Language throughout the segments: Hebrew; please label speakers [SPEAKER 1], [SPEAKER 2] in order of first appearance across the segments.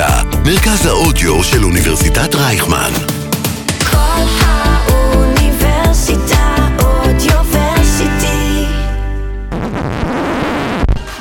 [SPEAKER 1] האוניברסיטה, מרכז האודיו של אוניברסיטת רייכמן.
[SPEAKER 2] כל האוניברסיטה אודיוורסיטי.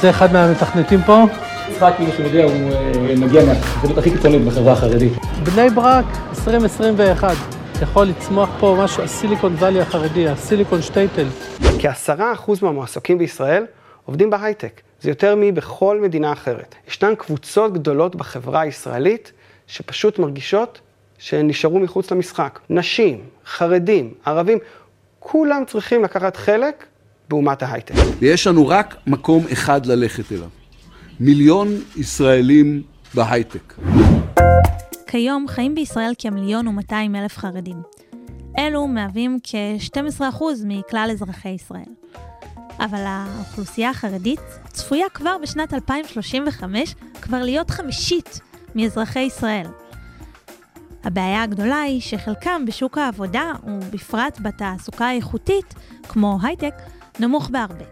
[SPEAKER 3] זה אחד מהמתכנתים פה.
[SPEAKER 4] יצחק, מי שיודע, הוא אה, מגיע מהחסידות הכי קיצונית בחברה החרדית.
[SPEAKER 3] בני ברק 2021. יכול לצמוח פה משהו, הסיליקון וואלי החרדי, הסיליקון שטייטל.
[SPEAKER 5] כעשרה אחוז מהמועסקים בישראל עובדים בהייטק. זה יותר מבכל מדינה אחרת. ישנן קבוצות גדולות בחברה הישראלית שפשוט מרגישות שהן נשארו מחוץ למשחק. נשים, חרדים, ערבים, כולם צריכים לקחת חלק באומת ההייטק.
[SPEAKER 6] ויש לנו רק מקום אחד ללכת אליו. מיליון ישראלים בהייטק.
[SPEAKER 7] כיום חיים בישראל כמיליון ומאתיים אלף חרדים. אלו מהווים כ-12% מכלל אזרחי ישראל. אבל האוכלוסייה החרדית צפויה כבר בשנת 2035 כבר להיות חמישית מאזרחי ישראל. הבעיה הגדולה היא שחלקם בשוק העבודה, ובפרט בתעסוקה האיכותית, כמו הייטק, נמוך בהרבה.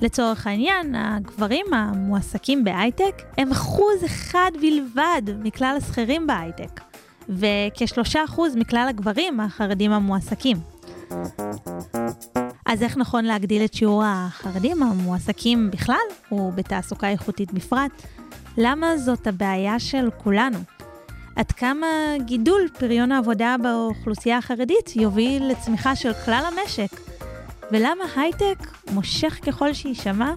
[SPEAKER 7] לצורך העניין, הגברים המועסקים בהייטק הם אחוז אחד בלבד מכלל השכירים בהייטק, וכשלושה אחוז מכלל הגברים החרדים המועסקים. אז איך נכון להגדיל את שיעור החרדים המועסקים בכלל, ובתעסוקה איכותית בפרט? למה זאת הבעיה של כולנו? עד כמה גידול פריון העבודה באוכלוסייה החרדית יוביל לצמיחה של כלל המשק? ולמה הייטק, מושך ככל שיישמע,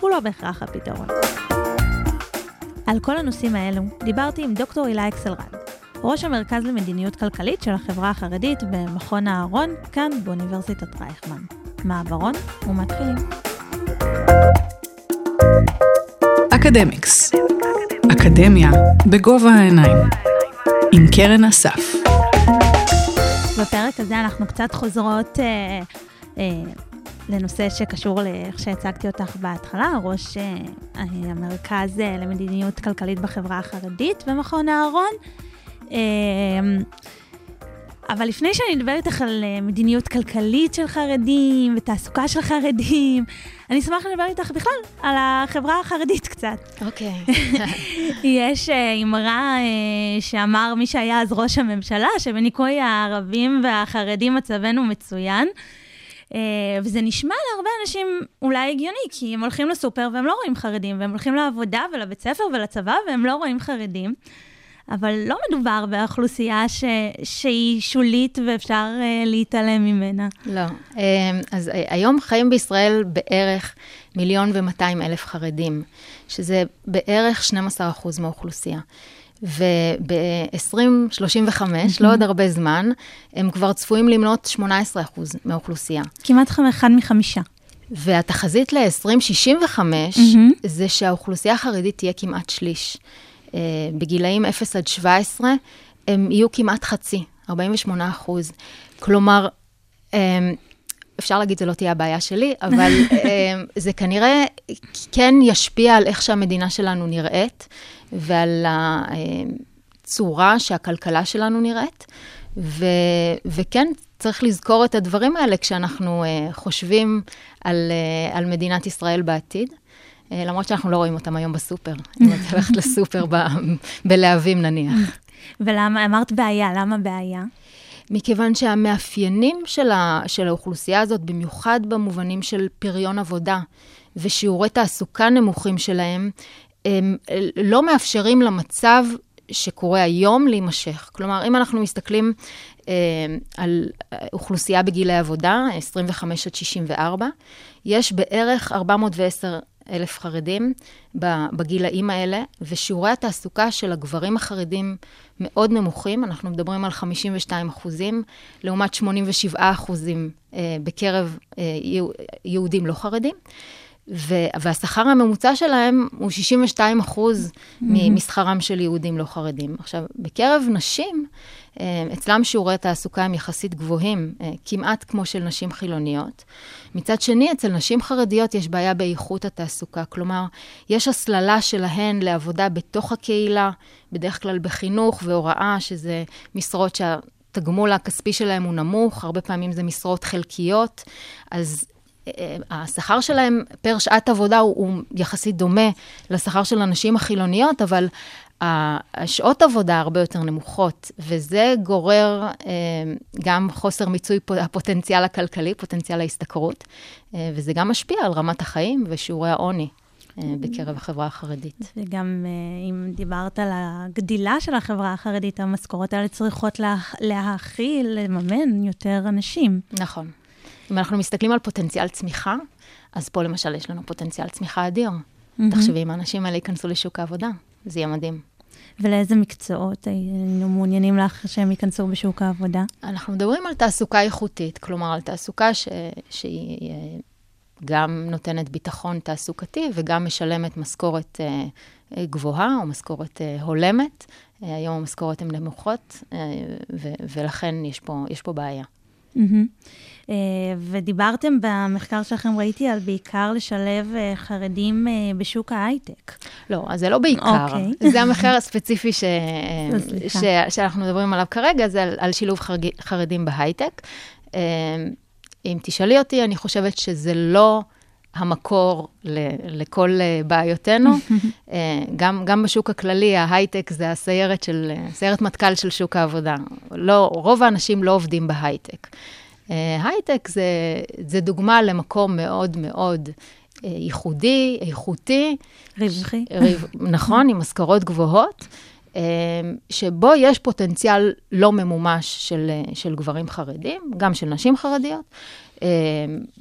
[SPEAKER 7] הוא לא בהכרח הפתרון. על כל הנושאים האלו דיברתי עם דוקטור הילה אקסלרד, ראש המרכז למדיניות כלכלית של החברה החרדית במכון אהרון, כאן באוניברסיטת רייכמן. מעברון ומתחילים.
[SPEAKER 8] אקדמיקס. אקדמיה בגובה העיניים. עם קרן אסף.
[SPEAKER 7] בפרק הזה אנחנו קצת חוזרות אה, אה, לנושא שקשור לאיך שהצגתי אותך בהתחלה, ראש אה, המרכז אה, למדיניות כלכלית בחברה החרדית במכון אהרון. אה, אבל לפני שאני אדבר איתך על אה, מדיניות כלכלית של חרדים ותעסוקה של חרדים, אני אשמח לדבר איתך בכלל על החברה החרדית קצת.
[SPEAKER 9] אוקיי.
[SPEAKER 7] יש אה, אמרה אה, שאמר מי שהיה אז ראש הממשלה, שבניקוי הערבים והחרדים מצבנו מצוין. וזה נשמע להרבה אנשים אולי הגיוני, כי הם הולכים לסופר והם לא רואים חרדים, והם הולכים לעבודה ולבית ספר ולצבא והם לא רואים חרדים. אבל לא מדובר באוכלוסייה ש... שהיא שולית ואפשר uh, להתעלם ממנה.
[SPEAKER 9] לא. Um, אז היום חיים בישראל בערך מיליון ומאתיים אלף חרדים, שזה בערך 12 אחוז מהאוכלוסייה. וב-2035, לא עוד הרבה זמן, הם כבר צפויים למנות 18 אחוז מהאוכלוסייה.
[SPEAKER 7] כמעט אחד מחמישה.
[SPEAKER 9] והתחזית ל-2065 mm-hmm. זה שהאוכלוסייה החרדית תהיה כמעט שליש. Uh, בגילאים 0 עד 17, הם יהיו כמעט חצי, 48 אחוז. כלומר, um, אפשר להגיד, זו לא תהיה הבעיה שלי, אבל um, זה כנראה כן ישפיע על איך שהמדינה שלנו נראית, ועל הצורה שהכלכלה שלנו נראית. ו, וכן, צריך לזכור את הדברים האלה כשאנחנו uh, חושבים על, uh, על מדינת ישראל בעתיד. Uh, למרות שאנחנו לא רואים אותם היום בסופר. אם את הולכת לסופר ב, בלהבים נניח.
[SPEAKER 7] ולמה, אמרת בעיה, למה בעיה?
[SPEAKER 9] מכיוון שהמאפיינים של, ה, של האוכלוסייה הזאת, במיוחד במובנים של פריון עבודה ושיעורי תעסוקה נמוכים שלהם, הם לא מאפשרים למצב שקורה היום להימשך. כלומר, אם אנחנו מסתכלים אה, על אוכלוסייה בגילי עבודה, 25 עד 64, יש בערך 410 אלף חרדים בגילאים האלה, ושיעורי התעסוקה של הגברים החרדים מאוד נמוכים, אנחנו מדברים על 52 אחוזים, לעומת 87 אחוזים אה, בקרב אה, יהודים לא חרדים. והשכר הממוצע שלהם הוא 62 אחוז mm-hmm. משכרם של יהודים לא חרדים. עכשיו, בקרב נשים, אה, אצלם שיעורי התעסוקה הם יחסית גבוהים, אה, כמעט כמו של נשים חילוניות. מצד שני, אצל נשים חרדיות יש בעיה באיכות התעסוקה. כלומר, יש הסללה שלהן לעבודה בתוך הקהילה, בדרך כלל בחינוך והוראה, שזה משרות שה... התגמול הכספי שלהם הוא נמוך, הרבה פעמים זה משרות חלקיות, אז השכר שלהם פר שעת עבודה הוא, הוא יחסית דומה לשכר של הנשים החילוניות, אבל השעות עבודה הרבה יותר נמוכות, וזה גורר אה, גם חוסר מיצוי הפוטנציאל הכלכלי, פוטנציאל ההשתכרות, אה, וזה גם משפיע על רמת החיים ושיעורי העוני אה, בקרב החברה החרדית.
[SPEAKER 7] וגם אם דיברת על הגדילה של החברה החרדית, המשכורות האלה צריכות לה, להכיל, לממן יותר אנשים.
[SPEAKER 9] נכון. אם אנחנו מסתכלים על פוטנציאל צמיחה, אז פה למשל יש לנו פוטנציאל צמיחה אדיר. תחשבי, אם האנשים האלה ייכנסו לשוק העבודה, זה יהיה מדהים.
[SPEAKER 7] ולאיזה מקצועות היינו מעוניינים לך שהם ייכנסו בשוק העבודה?
[SPEAKER 9] אנחנו מדברים על תעסוקה איכותית, כלומר, על תעסוקה ש... שהיא אה, גם נותנת ביטחון תעסוקתי וגם משלמת משכורת אה, אה, גבוהה או משכורת הולמת. היום המשכורת הן נמוכות, ו- ולכן יש פה, יש פה בעיה.
[SPEAKER 7] אה, ודיברתם במחקר שלכם, ראיתי, על בעיקר לשלב אה, חרדים אה, בשוק ההייטק.
[SPEAKER 9] לא, אז זה לא בעיקר.
[SPEAKER 7] אוקיי.
[SPEAKER 9] זה המחקר הספציפי ש... ש... שאנחנו מדברים עליו כרגע, זה על, על שילוב חרג... חרדים בהייטק. אם תשאלי אותי, אני חושבת שזה לא המקור ל... לכל אה, בעיותינו. אה, גם, גם בשוק הכללי, ההייטק זה הסיירת של, סיירת מטכ"ל של שוק העבודה. לא, רוב האנשים לא עובדים בהייטק. אה, הייטק זה, זה דוגמה למקום מאוד מאוד אה, ייחודי, איכותי.
[SPEAKER 7] רווחי.
[SPEAKER 9] ריב- נכון, עם משכורות גבוהות, אה, שבו יש פוטנציאל לא ממומש של, אה, של גברים חרדים, גם של נשים חרדיות. אה,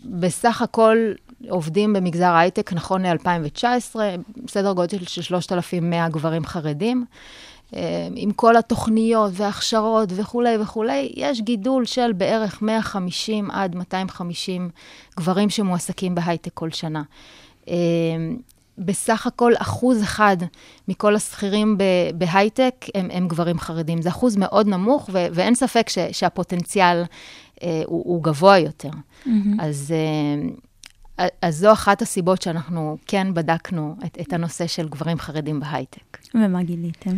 [SPEAKER 9] בסך הכל עובדים במגזר ההייטק, נכון ל-2019, סדר גודל של 3,100 גברים חרדים. אה, עם כל התוכניות וההכשרות וכולי וכולי, יש גידול של בערך 150 עד 250 גברים שמועסקים בהייטק כל שנה. אה, בסך הכל אחוז אחד מכל השכירים בהייטק הם, הם גברים חרדים. זה אחוז מאוד נמוך, ו- ואין ספק ש- שהפוטנציאל אה, הוא, הוא גבוה יותר. אז, אה, אז זו אחת הסיבות שאנחנו כן בדקנו את, את הנושא של גברים חרדים בהייטק.
[SPEAKER 7] ומה גיליתם?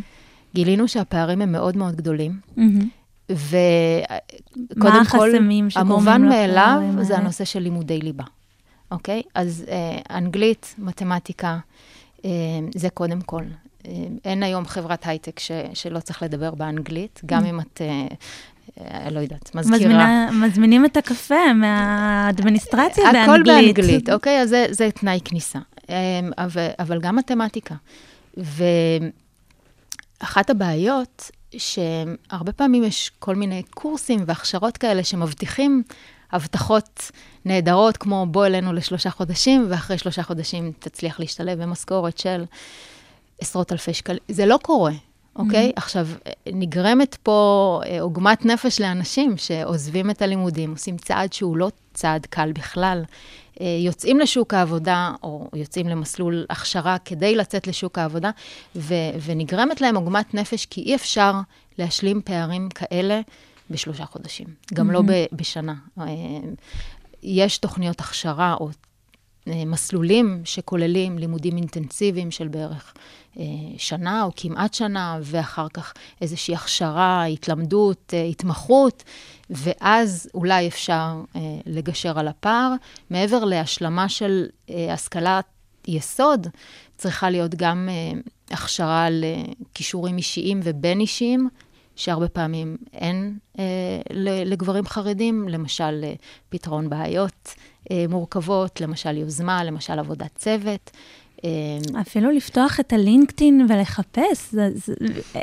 [SPEAKER 9] גילינו שהפערים הם מאוד מאוד גדולים,
[SPEAKER 7] מהמם.
[SPEAKER 9] וקודם כל, המובן מאליו זה? הנושא של לימודי ליבה, אוקיי? אז אה, אנגלית, מתמטיקה, אה, זה קודם כל. אה, אין היום חברת הייטק ש, שלא צריך לדבר באנגלית, גם אם את, אה, לא יודעת, מזכירה.
[SPEAKER 7] מזמינה, מזמינים את הקפה מהאדמיניסטרציה באנגלית.
[SPEAKER 9] הכל באנגלית, אוקיי? אז זה, זה תנאי כניסה. אמ, אבל, אבל גם מתמטיקה. ואחת הבעיות, שהרבה פעמים יש כל מיני קורסים והכשרות כאלה שמבטיחים הבטחות נהדרות, כמו בוא אלינו לשלושה חודשים, ואחרי שלושה חודשים תצליח להשתלב במשכורת של עשרות אלפי שקלים. זה לא קורה. אוקיי? Mm-hmm. עכשיו, נגרמת פה אה, עוגמת נפש לאנשים שעוזבים את הלימודים, עושים צעד שהוא לא צעד קל בכלל, אה, יוצאים לשוק העבודה, או יוצאים למסלול הכשרה כדי לצאת לשוק העבודה, ו- ונגרמת להם עוגמת נפש, כי אי אפשר להשלים פערים כאלה בשלושה חודשים, גם mm-hmm. לא ב- בשנה. אה, יש תוכניות הכשרה או מסלולים שכוללים לימודים אינטנסיביים של בערך אה, שנה או כמעט שנה, ואחר כך איזושהי הכשרה, התלמדות, אה, התמחות, ואז אולי אפשר אה, לגשר על הפער. מעבר להשלמה של אה, השכלת יסוד, צריכה להיות גם אה, הכשרה לכישורים אישיים ובין-אישיים. שהרבה פעמים אין אה, לגברים חרדים, למשל אה, פתרון בעיות אה, מורכבות, למשל יוזמה, למשל עבודת צוות. אה,
[SPEAKER 7] אפילו לפתוח את הלינקדאין ולחפש, זה, זה, אה,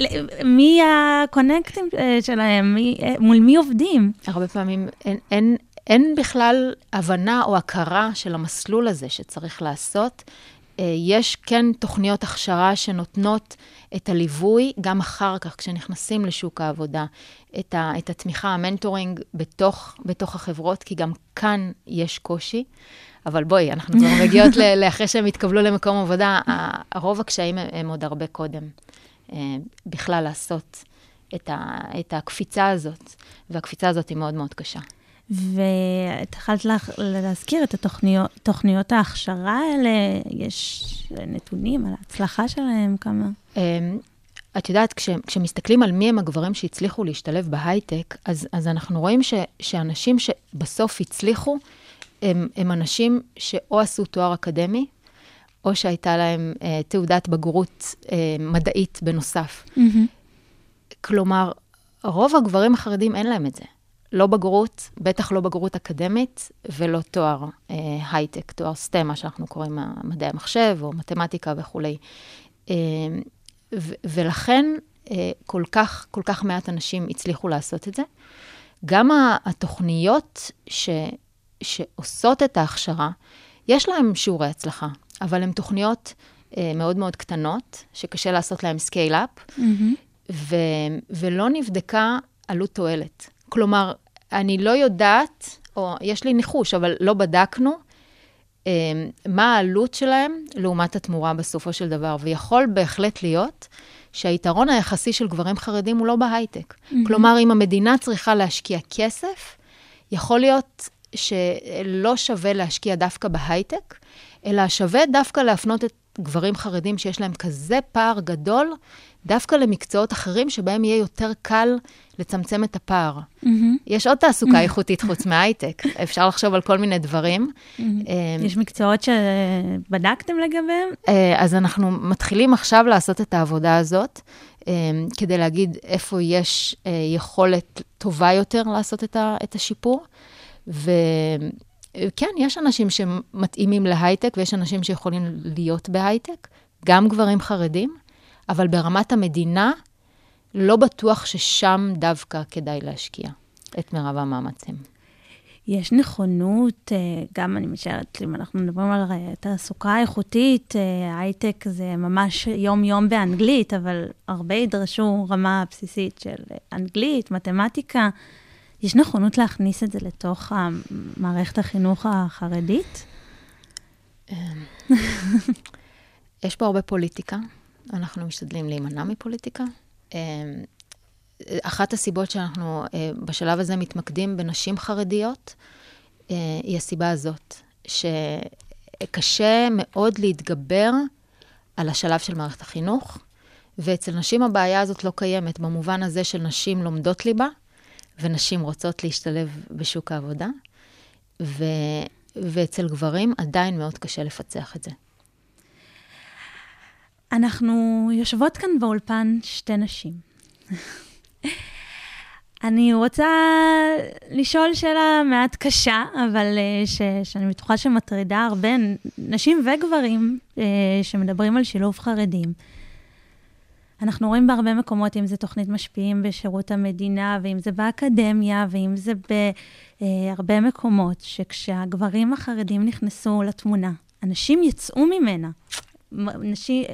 [SPEAKER 7] אה, מי הקונקטים אה, שלהם, מי, אה, מול מי עובדים.
[SPEAKER 9] הרבה פעמים אין, אין, אין בכלל הבנה או הכרה של המסלול הזה שצריך לעשות. אה, יש כן תוכניות הכשרה שנותנות את הליווי, גם אחר כך, כשנכנסים לשוק העבודה, את, ה, את התמיכה, המנטורינג בתוך, בתוך החברות, כי גם כאן יש קושי. אבל בואי, אנחנו כבר מגיעות לאחרי שהם התקבלו למקום עבודה, רוב הקשיים הם, הם עוד הרבה קודם. אה, בכלל לעשות את, ה, את הקפיצה הזאת, והקפיצה הזאת היא מאוד מאוד קשה.
[SPEAKER 7] והתחלת לך להזכיר את התוכניות, תוכניות ההכשרה האלה, יש נתונים על ההצלחה שלהם, כמה?
[SPEAKER 9] אמ, את יודעת, כש, כשמסתכלים על מי הם הגברים שהצליחו להשתלב בהייטק, אז, אז אנחנו רואים ש, שאנשים שבסוף הצליחו, הם, הם אנשים שאו עשו תואר אקדמי, או שהייתה להם אה, תעודת בגרות אה, מדעית בנוסף.
[SPEAKER 7] מהמם.
[SPEAKER 9] כלומר, רוב הגברים החרדים אין להם את זה. לא בגרות, בטח לא בגרות אקדמית, ולא תואר אה, הייטק, תואר סטם, מה שאנחנו קוראים מדעי המחשב, או מתמטיקה וכולי. אה, ו- ולכן אה, כל כך, כל כך מעט אנשים הצליחו לעשות את זה. גם התוכניות ש- שעושות את ההכשרה, יש להן שיעורי הצלחה, אבל הן תוכניות אה, מאוד מאוד קטנות, שקשה לעשות להן scale-up,
[SPEAKER 7] מהמם.
[SPEAKER 9] ו- ולא נבדקה עלות תועלת. כלומר, אני לא יודעת, או יש לי ניחוש, אבל לא בדקנו, אה, מה העלות שלהם לעומת התמורה בסופו של דבר. ויכול בהחלט להיות שהיתרון היחסי של גברים חרדים הוא לא בהייטק. כלומר, אם המדינה צריכה להשקיע כסף, יכול להיות שלא שווה להשקיע דווקא בהייטק, אלא שווה דווקא להפנות את גברים חרדים שיש להם כזה פער גדול, דווקא למקצועות אחרים שבהם יהיה יותר קל לצמצם את הפער.
[SPEAKER 7] מהמם.
[SPEAKER 9] יש עוד תעסוקה איכותית חוץ מהייטק, אפשר לחשוב על כל מיני דברים. אה,
[SPEAKER 7] יש מקצועות שבדקתם לגביהם?
[SPEAKER 9] אה, אז אנחנו מתחילים עכשיו לעשות את העבודה הזאת, אה, כדי להגיד איפה יש אה, יכולת טובה יותר לעשות את ה- את השיפור. וכן, יש אנשים שמתאימים להייטק ויש אנשים שיכולים להיות בהייטק, גם גברים חרדים, אבל ברמת המדינה, לא בטוח ששם דווקא כדאי להשקיע את מרב המאמצים.
[SPEAKER 7] יש נכונות, אה, גם אני משערת, אם אנחנו מדברים על אה, תעסוקה איכותית, אה, הייטק זה ממש יום-יום באנגלית, אבל הרבה ידרשו רמה בסיסית של אנגלית, מתמטיקה. יש נכונות להכניס את זה לתוך מערכת החינוך החרדית?
[SPEAKER 9] יש פה הרבה פוליטיקה, אנחנו משתדלים להימנע מפוליטיקה. אה, אחת הסיבות שאנחנו אה, בשלב הזה מתמקדים בנשים חרדיות, אה, היא הסיבה הזאת, שקשה מאוד להתגבר על השלב של מערכת החינוך, ואצל נשים הבעיה הזאת לא קיימת, במובן הזה של נשים לומדות ליבה, ונשים רוצות להשתלב בשוק העבודה, ו... ואצל גברים עדיין מאוד קשה לפצח את זה.
[SPEAKER 7] אנחנו יושבות כאן באולפן שתי נשים. אני רוצה לשאול שאלה מעט קשה, אבל uh, ש, שאני בטוחה שמטרידה הרבה נשים וגברים uh, שמדברים על שילוב חרדים. אנחנו רואים בהרבה מקומות, אם זה תוכנית משפיעים בשירות המדינה, ואם זה באקדמיה, ואם זה בהרבה מקומות, שכשהגברים החרדים נכנסו לתמונה, אנשים יצאו ממנה. נשים,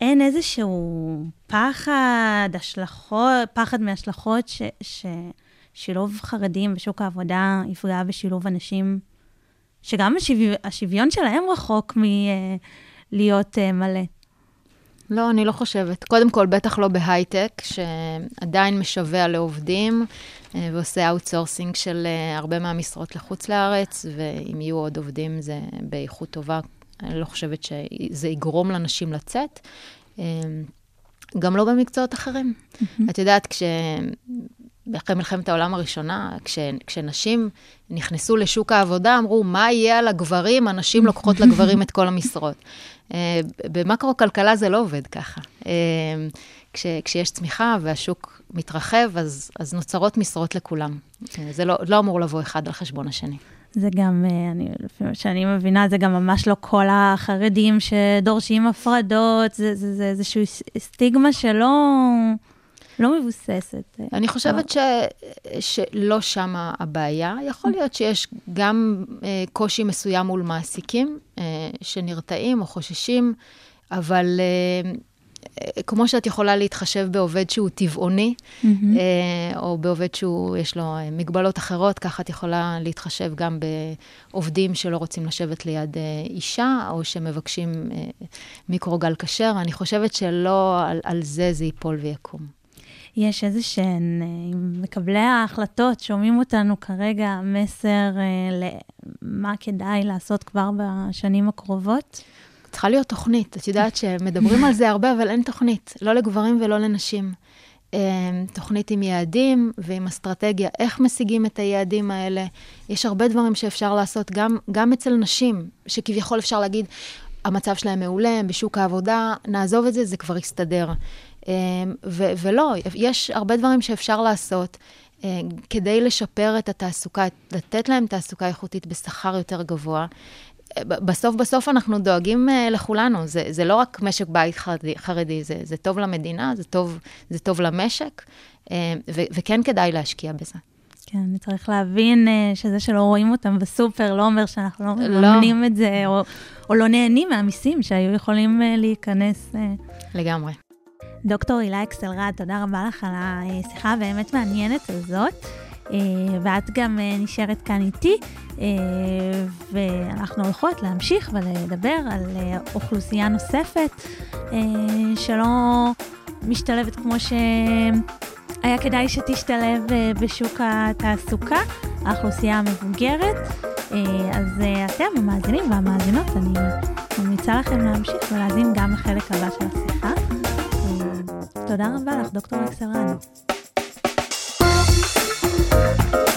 [SPEAKER 7] אין איזשהו פחד, השלכות, פחד מהשלכות ש, ששילוב חרדים בשוק העבודה יפגע בשילוב אנשים, שגם השוויון, השוויון שלהם רחוק מלהיות מלא.
[SPEAKER 9] לא, אני לא חושבת. קודם כל, בטח לא בהייטק, שעדיין משווע לעובדים ועושה outsourcing של הרבה מהמשרות לחוץ לארץ, ואם יהיו עוד עובדים זה באיכות טובה. אני לא חושבת שזה יגרום לנשים לצאת. גם לא במקצועות אחרים. Mm-hmm. את יודעת, כש... אחרי מלחמת העולם הראשונה, כש, כשנשים נכנסו לשוק העבודה, אמרו, מה יהיה על הגברים? הנשים לוקחות לגברים את כל המשרות. Uh, במקרו-כלכלה זה לא עובד ככה. Uh, כש, כשיש צמיחה והשוק מתרחב, אז, אז נוצרות משרות לכולם. Uh, זה לא, לא אמור לבוא אחד על חשבון השני.
[SPEAKER 7] זה גם, אני, לפי מה שאני מבינה, זה גם ממש לא כל החרדים שדורשים הפרדות, זה, זה, זה איזושהי סטיגמה שלא... לא מבוססת.
[SPEAKER 9] אני חושבת ש, שלא שם הבעיה. יכול להיות שיש גם אה, קושי מסוים מול מעסיקים אה, שנרתעים או חוששים, אבל אה, כמו שאת יכולה להתחשב בעובד שהוא טבעוני, mm-hmm. אה, או בעובד שיש לו מגבלות אחרות, ככה את יכולה להתחשב גם בעובדים שלא רוצים לשבת ליד אה, אישה, או שמבקשים אה, מיקרוגל כשר. אני חושבת שלא על, על זה זה ייפול ויקום.
[SPEAKER 7] יש איזה שהן, מקבלי ההחלטות, שומעים אותנו כרגע, מסר למה כדאי לעשות כבר בשנים הקרובות?
[SPEAKER 9] צריכה להיות תוכנית. את יודעת שמדברים על זה הרבה, אבל אין תוכנית, לא לגברים ולא לנשים. תוכנית עם יעדים ועם אסטרטגיה, איך משיגים את היעדים האלה. יש הרבה דברים שאפשר לעשות, גם, גם אצל נשים, שכביכול אפשר להגיד, המצב שלהם מעולה, הם בשוק העבודה, נעזוב את זה, זה כבר יסתדר. אה, ו- ולא, יש הרבה דברים שאפשר לעשות אה, כדי לשפר את התעסוקה, לתת להם תעסוקה איכותית בשכר יותר גבוה. בסוף בסוף אנחנו דואגים uh, לכולנו, זה, זה לא רק משק בית חרדי, חרדי זה, זה טוב למדינה, זה טוב, זה טוב למשק, uh, ו, וכן כדאי להשקיע בזה.
[SPEAKER 7] כן, צריך להבין uh, שזה שלא רואים אותם בסופר לא אומר שאנחנו לא מממנים לא. את זה, או, או לא נהנים מהמיסים שהיו יכולים להיכנס.
[SPEAKER 9] לגמרי.
[SPEAKER 7] דוקטור הילה אקסלרד, תודה רבה לך על השיחה הבאמת מעניינת הזאת. אה, ואת גם אה, נשארת כאן איתי, אה, ואנחנו הולכות להמשיך ולדבר על אוכלוסייה נוספת שלא משתלבת כמו שהיה כדאי שתשתלב בשוק התעסוקה, האוכלוסייה המבוגרת. אז אתם, המאזינים והמאזינות, אני ממליצה לכם להמשיך ולהאזין גם לחלק הבא של השיחה. תודה רבה לך, דוקטור אקסרן. thank you